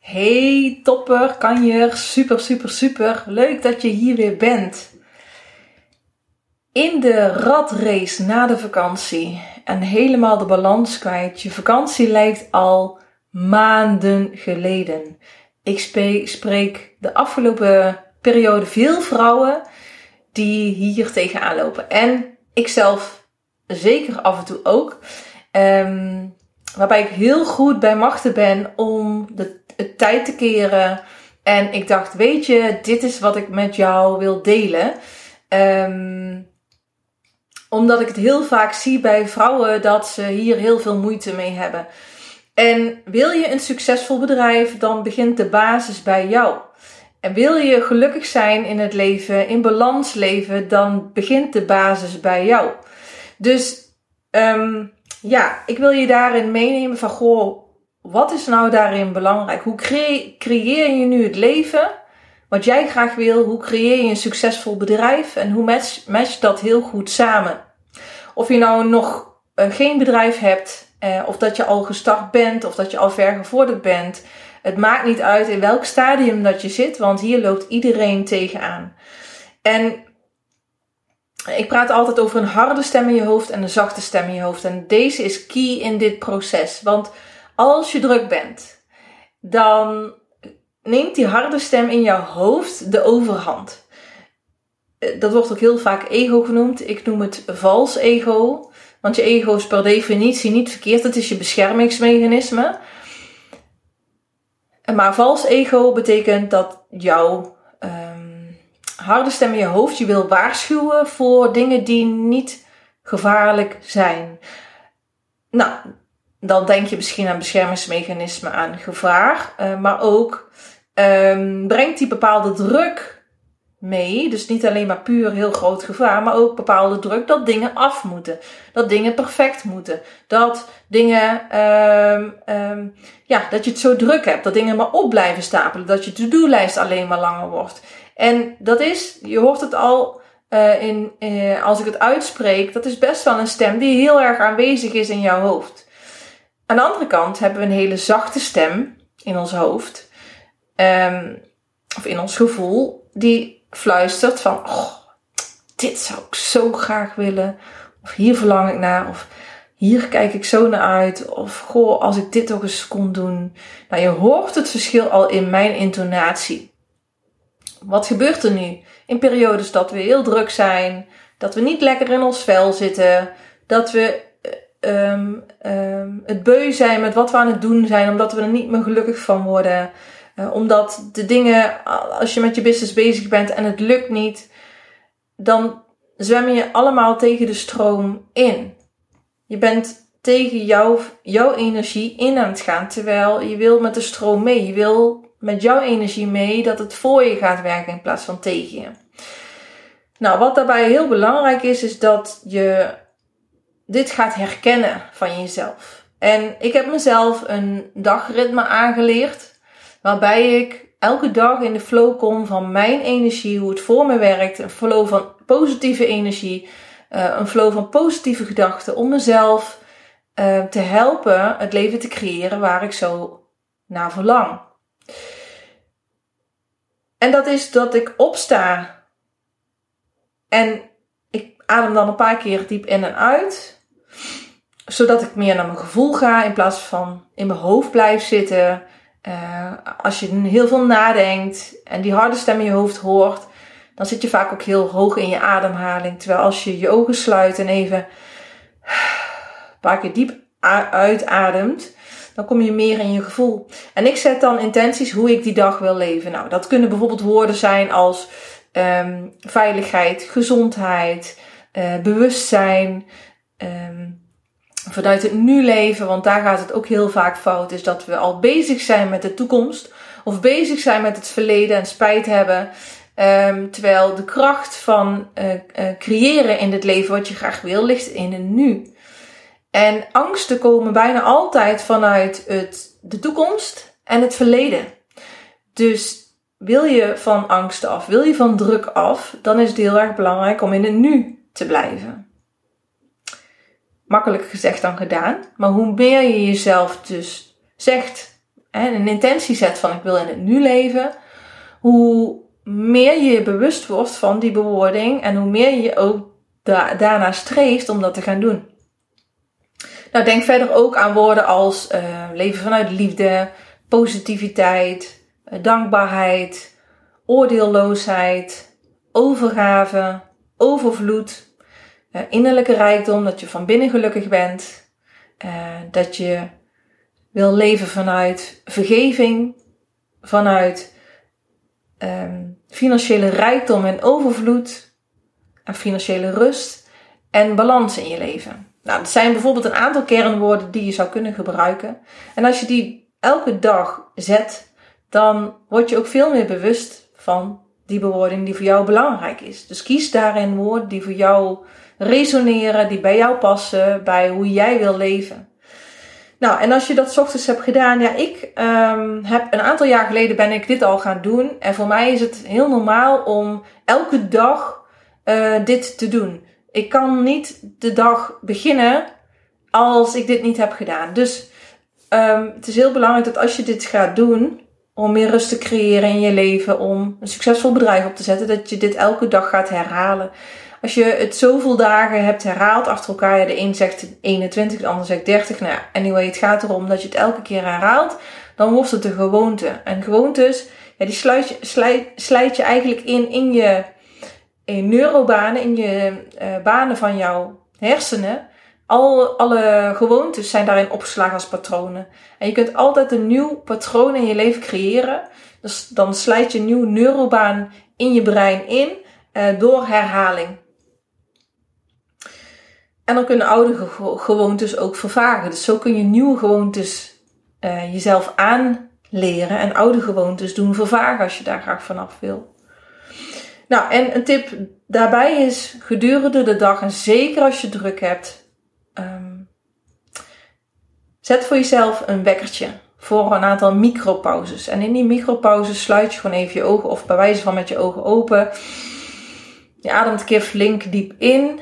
Hey topper, kanjer, super super super. Leuk dat je hier weer bent. In de ratrace na de vakantie en helemaal de balans kwijt. Je vakantie lijkt al maanden geleden. Ik spreek de afgelopen periode veel vrouwen die hier tegenaan lopen. En ikzelf zeker af en toe ook. Ehm, waarbij ik heel goed bij machten ben om de het tijd te keren. En ik dacht, weet je, dit is wat ik met jou wil delen. Um, omdat ik het heel vaak zie bij vrouwen dat ze hier heel veel moeite mee hebben. En wil je een succesvol bedrijf, dan begint de basis bij jou. En wil je gelukkig zijn in het leven, in balans leven, dan begint de basis bij jou. Dus um, ja, ik wil je daarin meenemen van goh, wat is nou daarin belangrijk? Hoe creëer je nu het leven wat jij graag wil? Hoe creëer je een succesvol bedrijf? En hoe match, dat heel goed samen? Of je nou nog uh, geen bedrijf hebt, uh, of dat je al gestart bent, of dat je al ver gevorderd bent. Het maakt niet uit in welk stadium dat je zit, want hier loopt iedereen tegenaan. En ik praat altijd over een harde stem in je hoofd en een zachte stem in je hoofd. En deze is key in dit proces. Want als je druk bent, dan neemt die harde stem in jouw hoofd de overhand. Eh, dat wordt ook heel vaak ego genoemd. Ik noem het vals ego. Want je ego is per definitie niet verkeerd. Het is je beschermingsmechanisme. Maar vals ego betekent dat jouw um, harde stem in je hoofd je wil waarschuwen voor dingen die niet gevaarlijk zijn. Nou, dan denk je misschien aan beschermingsmechanismen, aan gevaar, uh, maar ook um, brengt die bepaalde druk mee. Dus niet alleen maar puur heel groot gevaar, maar ook bepaalde druk dat dingen af moeten. Dat dingen perfect moeten. Dat dingen, um, um, ja, dat je het zo druk hebt. Dat dingen maar op blijven stapelen. Dat je to-do-lijst alleen maar langer wordt. En dat is, je hoort het al uh, in, uh, als ik het uitspreek, dat is best wel een stem die heel erg aanwezig is in jouw hoofd. Aan de andere kant hebben we een hele zachte stem in ons hoofd, um, of in ons gevoel, die fluistert van, oh, dit zou ik zo graag willen, of hier verlang ik naar, of hier kijk ik zo naar uit, of goh, als ik dit toch eens kon doen. Nou, je hoort het verschil al in mijn intonatie. Wat gebeurt er nu? In periodes dat we heel druk zijn, dat we niet lekker in ons vel zitten, dat we um, um, het beu zijn met wat we aan het doen zijn, omdat we er niet meer gelukkig van worden. Uh, omdat de dingen, als je met je business bezig bent en het lukt niet, dan zwem je allemaal tegen de stroom in. Je bent tegen jouw, jouw energie in aan het gaan, terwijl je wil met de stroom mee. Je wil met jouw energie mee dat het voor je gaat werken in plaats van tegen je. Nou, wat daarbij heel belangrijk is, is dat je dit gaat herkennen van jezelf. En ik heb mezelf een dagritme aangeleerd, waarbij ik elke dag in de flow kom van mijn energie, hoe het voor me werkt, een flow van positieve energie, uh, een flow van positieve gedachten, om mezelf uh, te helpen het leven te creëren waar ik zo naar verlang. En dat is dat ik opsta en ik adem dan een paar keer diep in en uit zodat ik meer naar mijn gevoel ga in plaats van in mijn hoofd blijf zitten. Uh, als je heel veel nadenkt en die harde stem in je hoofd hoort, dan zit je vaak ook heel hoog in je ademhaling. Terwijl als je je ogen sluit en even een paar keer diep uitademt, dan kom je meer in je gevoel. En ik zet dan intenties hoe ik die dag wil leven. Nou, dat kunnen bijvoorbeeld woorden zijn als um, veiligheid, gezondheid, uh, bewustzijn. Um, vanuit het nu leven, want daar gaat het ook heel vaak fout, is dat we al bezig zijn met de toekomst of bezig zijn met het verleden en spijt hebben. Um, terwijl de kracht van uh, uh, creëren in het leven wat je graag wil, ligt in het nu. En angsten komen bijna altijd vanuit het, de toekomst en het verleden. Dus wil je van angsten af, wil je van druk af, dan is het heel erg belangrijk om in het nu te blijven makkelijker gezegd dan gedaan. Maar hoe meer je jezelf dus zegt en een intentie zet van ik wil in het nu leven, hoe meer je bewust wordt van die bewoording en hoe meer je ook daarna streeft om dat te gaan doen. Nou, denk verder ook aan woorden als uh, leven vanuit liefde, positiviteit, uh, dankbaarheid, oordeelloosheid, overgave, overvloed, uh, innerlijke rijkdom, dat je van binnen gelukkig bent, dat je wil leven vanuit vergeving, vanuit um, financiële rijkdom en overvloed, en financiële rust en balans in je leven. Nou, dat zijn bijvoorbeeld een aantal kernwoorden die je zou kunnen gebruiken. En als je die elke dag zet, dan word je ook veel meer bewust van die bewoording die voor jou belangrijk is. Dus kies daarin woorden die voor jou resoneren, die bij jou passen, bij hoe jij wil leven. Nou, en als je dat ochtends hebt gedaan, ja, ik um, heb een aantal jaar geleden ben ik dit al gaan doen. En voor mij is het heel normaal om elke dag uh, dit te doen. Ik kan niet de dag beginnen als ik dit niet heb gedaan. Dus um, het is heel belangrijk dat als je dit gaat doen, om meer rust te creëren in je leven, om een succesvol bedrijf op te zetten, dat je dit elke dag gaat herhalen. Als je het zoveel dagen hebt herhaald achter elkaar, ja, de een zegt 21, de ander zegt 30. Nou anyway, het gaat erom dat je het elke keer herhaalt. Dan wordt het een gewoonte. En gewoontes, ja, die sluit je, slijt, je eigenlijk in in je neurobanen, in je uh, banen van jouw hersenen. Al, alle gewoontes zijn daarin opgeslagen als patronen. En je kunt altijd een nieuw patroon in je leven creëren. Dus dan slijt je een nieuwe neurobaan in je brein in uh, door herhaling. En dan kunnen oude gewoontes ook vervagen. Dus zo kun je nieuwe gewoontes uh, jezelf aanleren en oude gewoontes doen vervagen als je daar graag vanaf wil. Nou, en een tip daarbij is gedurende de dag, en zeker als je druk hebt, um, zet voor jezelf een wekkertje voor een aantal micropauzes. En in die micropauzes sluit je gewoon even je ogen, of bij wijze van met je ogen open. Je ademt een keer flink diep in.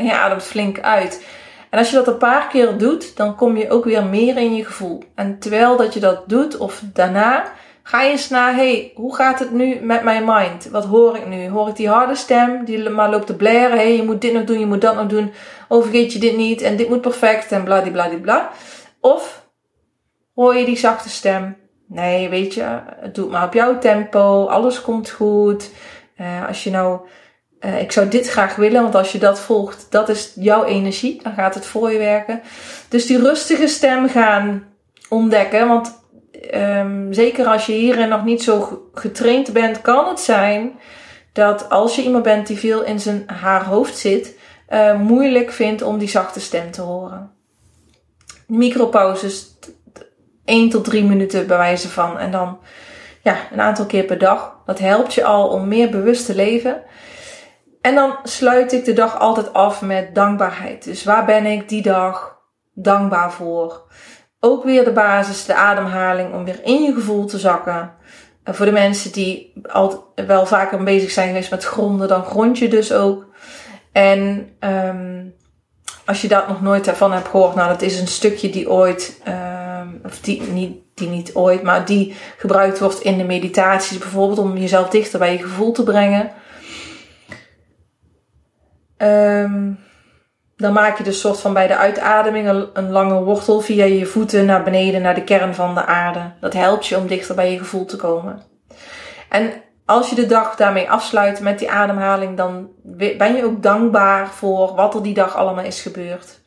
En je ademt flink uit. En als je dat een paar keer doet, dan kom je ook weer meer in je gevoel. En terwijl dat je dat doet, of daarna, ga je eens naar, hey, hoe gaat het nu met mijn mind? Wat hoor ik nu? Hoor ik die harde stem die maar loopt te blaren? hey, je moet dit nog doen, je moet dat nog doen. Oh, vergeet je dit niet en dit moet perfect en bladibladibla. Of hoor je die zachte stem? Nee, weet je, doe het maar op jouw tempo, alles komt goed. Uh, als je nou uh, ik zou dit graag willen, want als je dat volgt, dat is jouw energie, dan gaat het voor je werken. Dus die rustige stem gaan ontdekken, want um, zeker als je hierin nog niet zo getraind bent, kan het zijn dat als je iemand bent die veel in zijn haar hoofd zit, uh, moeilijk vindt om die zachte stem te horen. Micropauzes, 1 tot 3 minuten bij wijze van. En dan ja, een aantal keer per dag. Dat helpt je al om meer bewust te leven. En dan sluit ik de dag altijd af met dankbaarheid. Dus waar ben ik die dag dankbaar voor? Ook weer de basis, de ademhaling, om weer in je gevoel te zakken. En voor de mensen die al wel vaker bezig zijn geweest met gronden, dan grond je dus ook. En um, als je dat nog nooit ervan hebt gehoord, nou dat is een stukje die ooit, um, of die niet, die niet ooit, maar die gebruikt wordt in de meditaties bijvoorbeeld om jezelf dichter bij je gevoel te brengen. Um, dan maak je dus soort van bij de uitademing een, lange wortel via je voeten naar beneden, naar de kern van de aarde. Dat helpt je om dichter bij je gevoel te komen. En als je de dag daarmee afsluit met die ademhaling, dan ben je ook dankbaar voor wat er die dag allemaal is gebeurd.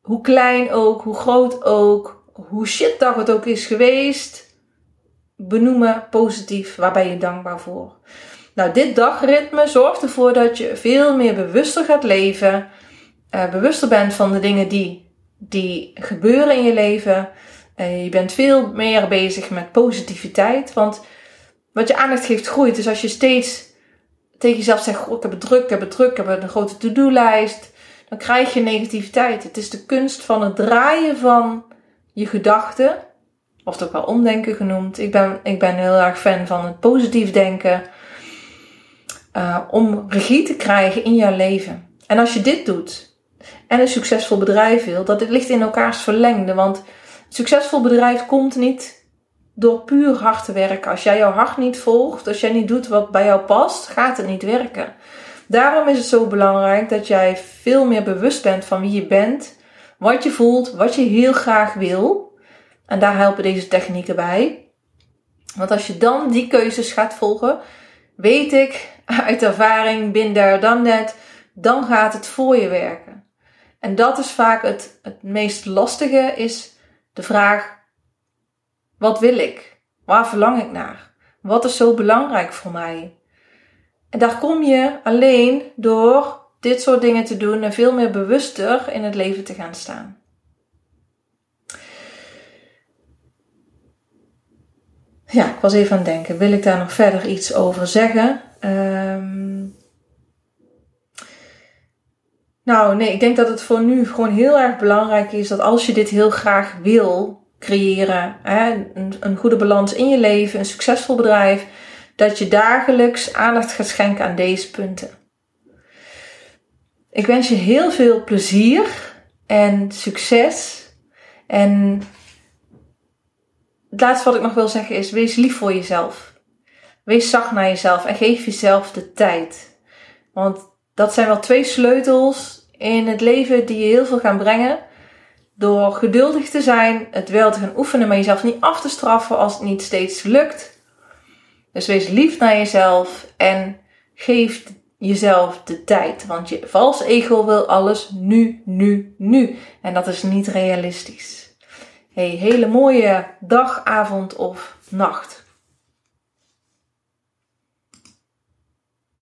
Hoe klein ook, hoe groot ook, hoe shit dag het ook is geweest. Benoemen positief, waar ben je dankbaar voor? Nou, dit dagritme zorgt ervoor dat je veel meer bewuster gaat leven. Uh, bewuster bent van de dingen die, die gebeuren in je leven. Uh, je bent veel meer bezig met positiviteit. Want wat je aandacht geeft groeit. Dus als je steeds tegen jezelf zegt: ik heb het druk, ik heb het druk, ik heb een grote to-do-lijst. Dan krijg je negativiteit. Het is de kunst van het draaien van je gedachten. Of ook wel omdenken genoemd. Ik ben, ik ben heel erg fan van het positief denken uh, om regie te krijgen in jouw leven. En als je dit doet en een succesvol bedrijf wil, dat dit ligt in elkaars verlengde. Want succesvol bedrijf komt niet door puur hard te werken. Als jij jouw hart niet volgt, als jij niet doet wat bij jou past, gaat het niet werken. Daarom is het zo belangrijk dat jij veel meer bewust bent van wie je bent, wat je voelt, wat je heel graag wil. En daar helpen deze technieken bij. Want als je dan die keuzes gaat volgen, weet ik uit ervaring, bin daar dan net, dan gaat het voor je werken. En dat is vaak het, het meest lastige, is de vraag, wat wil ik? Waar verlang ik naar? Wat is zo belangrijk voor mij? En daar kom je alleen door dit soort dingen te doen en veel meer bewuster in het leven te gaan staan. Ja, ik was even aan het denken. Wil ik daar nog verder iets over zeggen? Um... Nou, nee, ik denk dat het voor nu gewoon heel erg belangrijk is dat als je dit heel graag wil creëren, hè, een, een goede balans in je leven, een succesvol bedrijf, dat je dagelijks aandacht gaat schenken aan deze punten. Ik wens je heel veel plezier en succes. En het laatste wat ik nog wil zeggen is: wees lief voor jezelf. Wees zacht naar jezelf en geef jezelf de tijd. Want dat zijn wel twee sleutels in het leven die je heel veel gaan brengen. Door geduldig te zijn, het wel te gaan oefenen, maar jezelf niet af te straffen als het niet steeds lukt. Dus wees lief naar jezelf en geef jezelf de tijd. Want je vals ego wil alles nu, nu, nu. En dat is niet realistisch. Hey, hele mooie dag, avond of nacht.